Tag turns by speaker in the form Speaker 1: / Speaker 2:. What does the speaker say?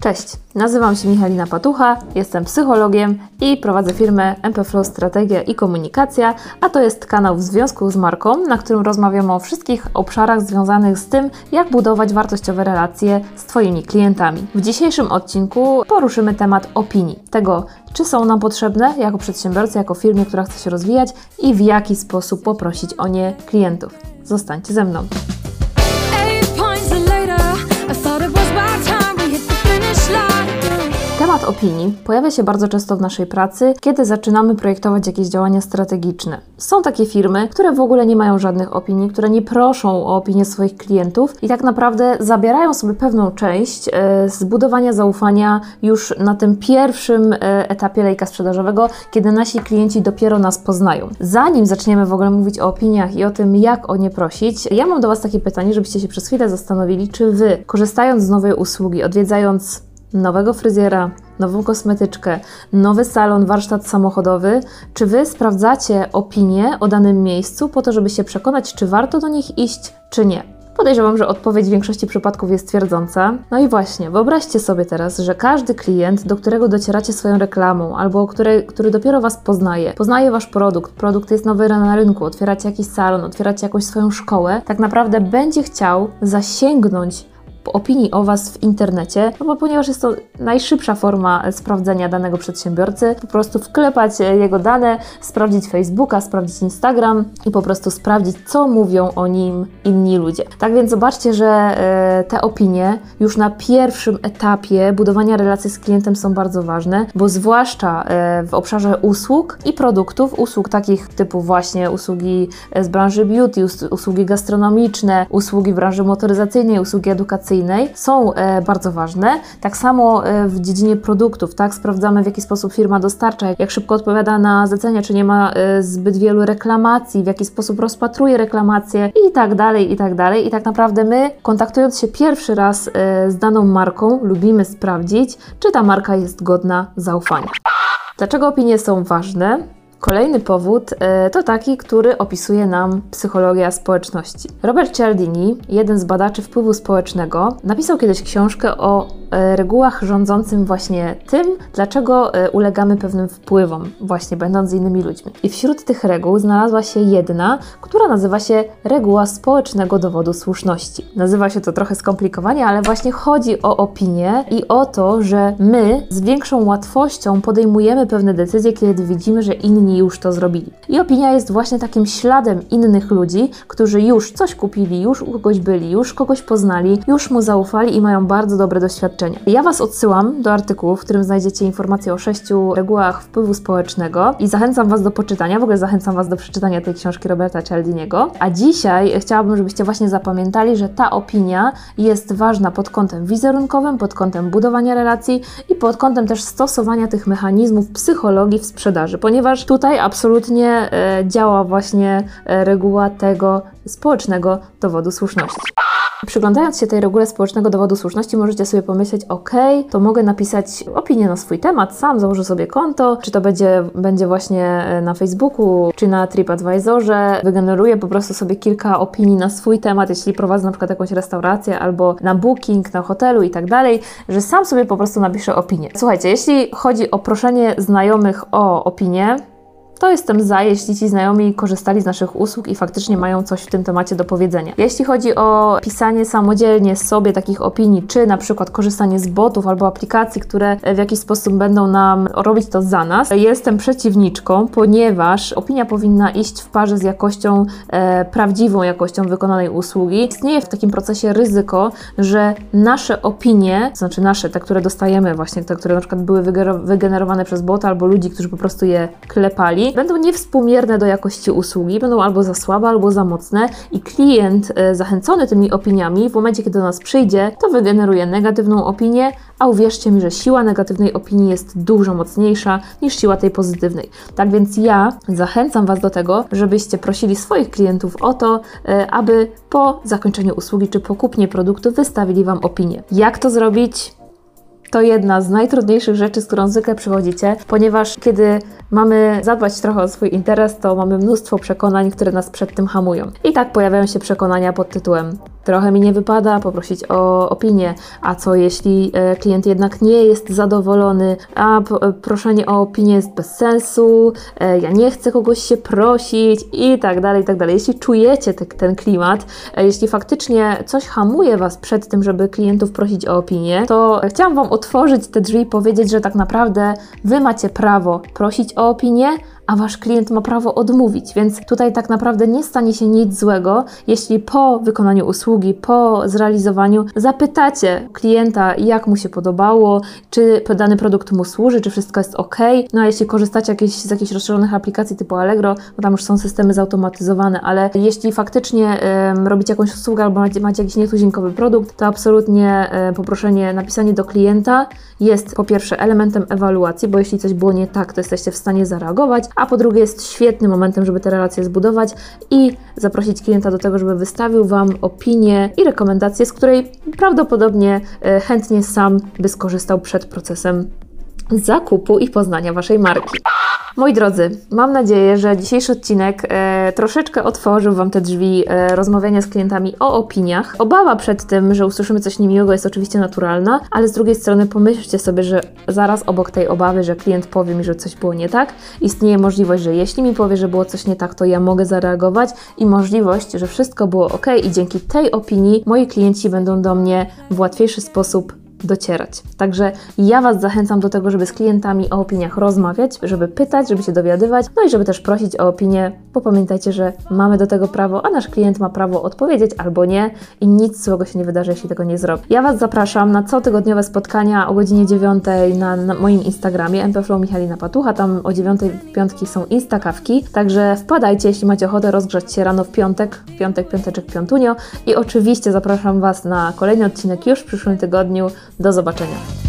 Speaker 1: Cześć, nazywam się Michalina Patucha, jestem psychologiem i prowadzę firmę MPFlow Strategia i Komunikacja, a to jest kanał w związku z marką, na którym rozmawiam o wszystkich obszarach związanych z tym, jak budować wartościowe relacje z Twoimi klientami. W dzisiejszym odcinku poruszymy temat opinii, tego, czy są nam potrzebne jako przedsiębiorcy, jako firmie, która chce się rozwijać i w jaki sposób poprosić o nie klientów. Zostańcie ze mną. Opinii pojawia się bardzo często w naszej pracy, kiedy zaczynamy projektować jakieś działania strategiczne. Są takie firmy, które w ogóle nie mają żadnych opinii, które nie proszą o opinię swoich klientów i tak naprawdę zabierają sobie pewną część e, zbudowania zaufania już na tym pierwszym e, etapie lejka sprzedażowego, kiedy nasi klienci dopiero nas poznają. Zanim zaczniemy w ogóle mówić o opiniach i o tym, jak o nie prosić, ja mam do Was takie pytanie, żebyście się przez chwilę zastanowili, czy Wy, korzystając z nowej usługi, odwiedzając nowego fryzjera, nową kosmetyczkę, nowy salon, warsztat samochodowy, czy Wy sprawdzacie opinie o danym miejscu po to, żeby się przekonać, czy warto do nich iść, czy nie? Podejrzewam, że odpowiedź w większości przypadków jest twierdząca. No i właśnie, wyobraźcie sobie teraz, że każdy klient, do którego docieracie swoją reklamą, albo który, który dopiero Was poznaje, poznaje Wasz produkt, produkt jest nowy na rynku, otwieracie jakiś salon, otwieracie jakąś swoją szkołę, tak naprawdę będzie chciał zasięgnąć opinii o Was w internecie, no bo ponieważ jest to najszybsza forma sprawdzenia danego przedsiębiorcy, po prostu wklepać e, jego dane, sprawdzić Facebooka, sprawdzić Instagram i po prostu sprawdzić, co mówią o nim inni ludzie. Tak więc zobaczcie, że e, te opinie już na pierwszym etapie budowania relacji z klientem są bardzo ważne, bo zwłaszcza e, w obszarze usług i produktów, usług takich typu właśnie usługi z branży beauty, us- usługi gastronomiczne, usługi w branży motoryzacyjnej, usługi edukacyjnej są e, bardzo ważne. Tak samo e, w dziedzinie produktów, tak? Sprawdzamy w jaki sposób firma dostarcza, jak szybko odpowiada na zlecenia, czy nie ma e, zbyt wielu reklamacji, w jaki sposób rozpatruje reklamacje i tak dalej, i tak dalej. I tak naprawdę my, kontaktując się pierwszy raz z daną marką, lubimy sprawdzić, czy ta marka jest godna zaufania. Dlaczego opinie są ważne? Kolejny powód e, to taki, który opisuje nam psychologia społeczności. Robert Cialdini, jeden z badaczy wpływu społecznego, napisał kiedyś książkę o regułach rządzącym właśnie tym, dlaczego e, ulegamy pewnym wpływom, właśnie będąc z innymi ludźmi. I wśród tych reguł znalazła się jedna, która nazywa się reguła społecznego dowodu słuszności. Nazywa się to trochę skomplikowanie, ale właśnie chodzi o opinię i o to, że my z większą łatwością podejmujemy pewne decyzje, kiedy widzimy, że inni już to zrobili. I opinia jest właśnie takim śladem innych ludzi, którzy już coś kupili, już u kogoś byli, już kogoś poznali, już mu zaufali i mają bardzo dobre doświadczenia. Ja Was odsyłam do artykułu, w którym znajdziecie informacje o sześciu regułach wpływu społecznego i zachęcam Was do poczytania, w ogóle zachęcam Was do przeczytania tej książki Roberta Cialdiniego. A dzisiaj chciałabym, żebyście właśnie zapamiętali, że ta opinia jest ważna pod kątem wizerunkowym, pod kątem budowania relacji i pod kątem też stosowania tych mechanizmów psychologii w sprzedaży, ponieważ tutaj absolutnie e, działa właśnie e, reguła tego społecznego dowodu słuszności. Przyglądając się tej regule społecznego dowodu słuszności, możecie sobie pomyśleć, ok, to mogę napisać opinię na swój temat, sam założę sobie konto, czy to będzie, będzie właśnie e, na Facebooku, czy na TripAdvisorze, wygeneruję po prostu sobie kilka opinii na swój temat, jeśli prowadzę na przykład jakąś restaurację albo na booking, na hotelu i tak dalej, że sam sobie po prostu napiszę opinię. Słuchajcie, jeśli chodzi o proszenie znajomych o opinię, to jestem za, jeśli ci znajomi korzystali z naszych usług i faktycznie mają coś w tym temacie do powiedzenia. Jeśli chodzi o pisanie samodzielnie sobie takich opinii, czy na przykład korzystanie z botów albo aplikacji, które w jakiś sposób będą nam robić to za nas, jestem przeciwniczką, ponieważ opinia powinna iść w parze z jakością, e, prawdziwą jakością wykonanej usługi. Istnieje w takim procesie ryzyko, że nasze opinie, to znaczy nasze, te, które dostajemy, właśnie te, które na przykład były wygenerowane przez bota albo ludzi, którzy po prostu je klepali, będą niewspółmierne do jakości usługi, będą albo za słabe, albo za mocne i klient e, zachęcony tymi opiniami w momencie, kiedy do nas przyjdzie, to wygeneruje negatywną opinię, a uwierzcie mi, że siła negatywnej opinii jest dużo mocniejsza niż siła tej pozytywnej. Tak więc ja zachęcam Was do tego, żebyście prosili swoich klientów o to, e, aby po zakończeniu usługi czy po kupnie produktu wystawili Wam opinię. Jak to zrobić? To jedna z najtrudniejszych rzeczy, z którą zwykle przychodzicie, ponieważ kiedy mamy zadbać trochę o swój interes, to mamy mnóstwo przekonań, które nas przed tym hamują. I tak pojawiają się przekonania pod tytułem trochę mi nie wypada, poprosić o opinię, a co jeśli e, klient jednak nie jest zadowolony, a e, proszenie o opinię jest bez sensu, e, ja nie chcę kogoś się prosić i tak dalej, i tak dalej. Jeśli czujecie te, ten klimat, jeśli faktycznie coś hamuje Was przed tym, żeby klientów prosić o opinię, to chciałam Wam otworzyć te drzwi i powiedzieć, że tak naprawdę Wy macie prawo prosić o opinię, a wasz klient ma prawo odmówić. Więc tutaj tak naprawdę nie stanie się nic złego, jeśli po wykonaniu usługi, po zrealizowaniu zapytacie klienta, jak mu się podobało, czy dany produkt mu służy, czy wszystko jest ok. No a jeśli korzystacie jakieś, z jakichś rozszerzonych aplikacji typu Allegro, bo tam już są systemy zautomatyzowane, ale jeśli faktycznie em, robicie jakąś usługę albo macie, macie jakiś nietuzinkowy produkt, to absolutnie e, poproszenie, napisanie do klienta jest po pierwsze elementem ewaluacji, bo jeśli coś było nie tak, to jesteście w stanie zareagować, a po drugie jest świetnym momentem, żeby te relacje zbudować i zaprosić klienta do tego, żeby wystawił Wam opinię i rekomendację, z której prawdopodobnie e, chętnie sam by skorzystał przed procesem zakupu i poznania Waszej marki. Moi drodzy, mam nadzieję, że dzisiejszy odcinek e, troszeczkę otworzył Wam te drzwi e, rozmawiania z klientami o opiniach. Obawa przed tym, że usłyszymy coś niemiłego jest oczywiście naturalna, ale z drugiej strony pomyślcie sobie, że zaraz obok tej obawy, że klient powie mi, że coś było nie tak, istnieje możliwość, że jeśli mi powie, że było coś nie tak, to ja mogę zareagować i możliwość, że wszystko było ok i dzięki tej opinii moi klienci będą do mnie w łatwiejszy sposób docierać. Także ja Was zachęcam do tego, żeby z klientami o opiniach rozmawiać, żeby pytać, żeby się dowiadywać, no i żeby też prosić o opinię, bo pamiętajcie, że mamy do tego prawo, a nasz klient ma prawo odpowiedzieć albo nie i nic złego się nie wydarzy, jeśli tego nie zrobi. Ja Was zapraszam na cotygodniowe spotkania o godzinie 9 na, na moim Instagramie mpflow Michalina Patucha, tam o 9 w piątki są instakawki, także wpadajcie, jeśli macie ochotę rozgrzać się rano w piątek, piątek, piąteczek, piątunio i oczywiście zapraszam Was na kolejny odcinek już w przyszłym tygodniu. Do zobaczenia.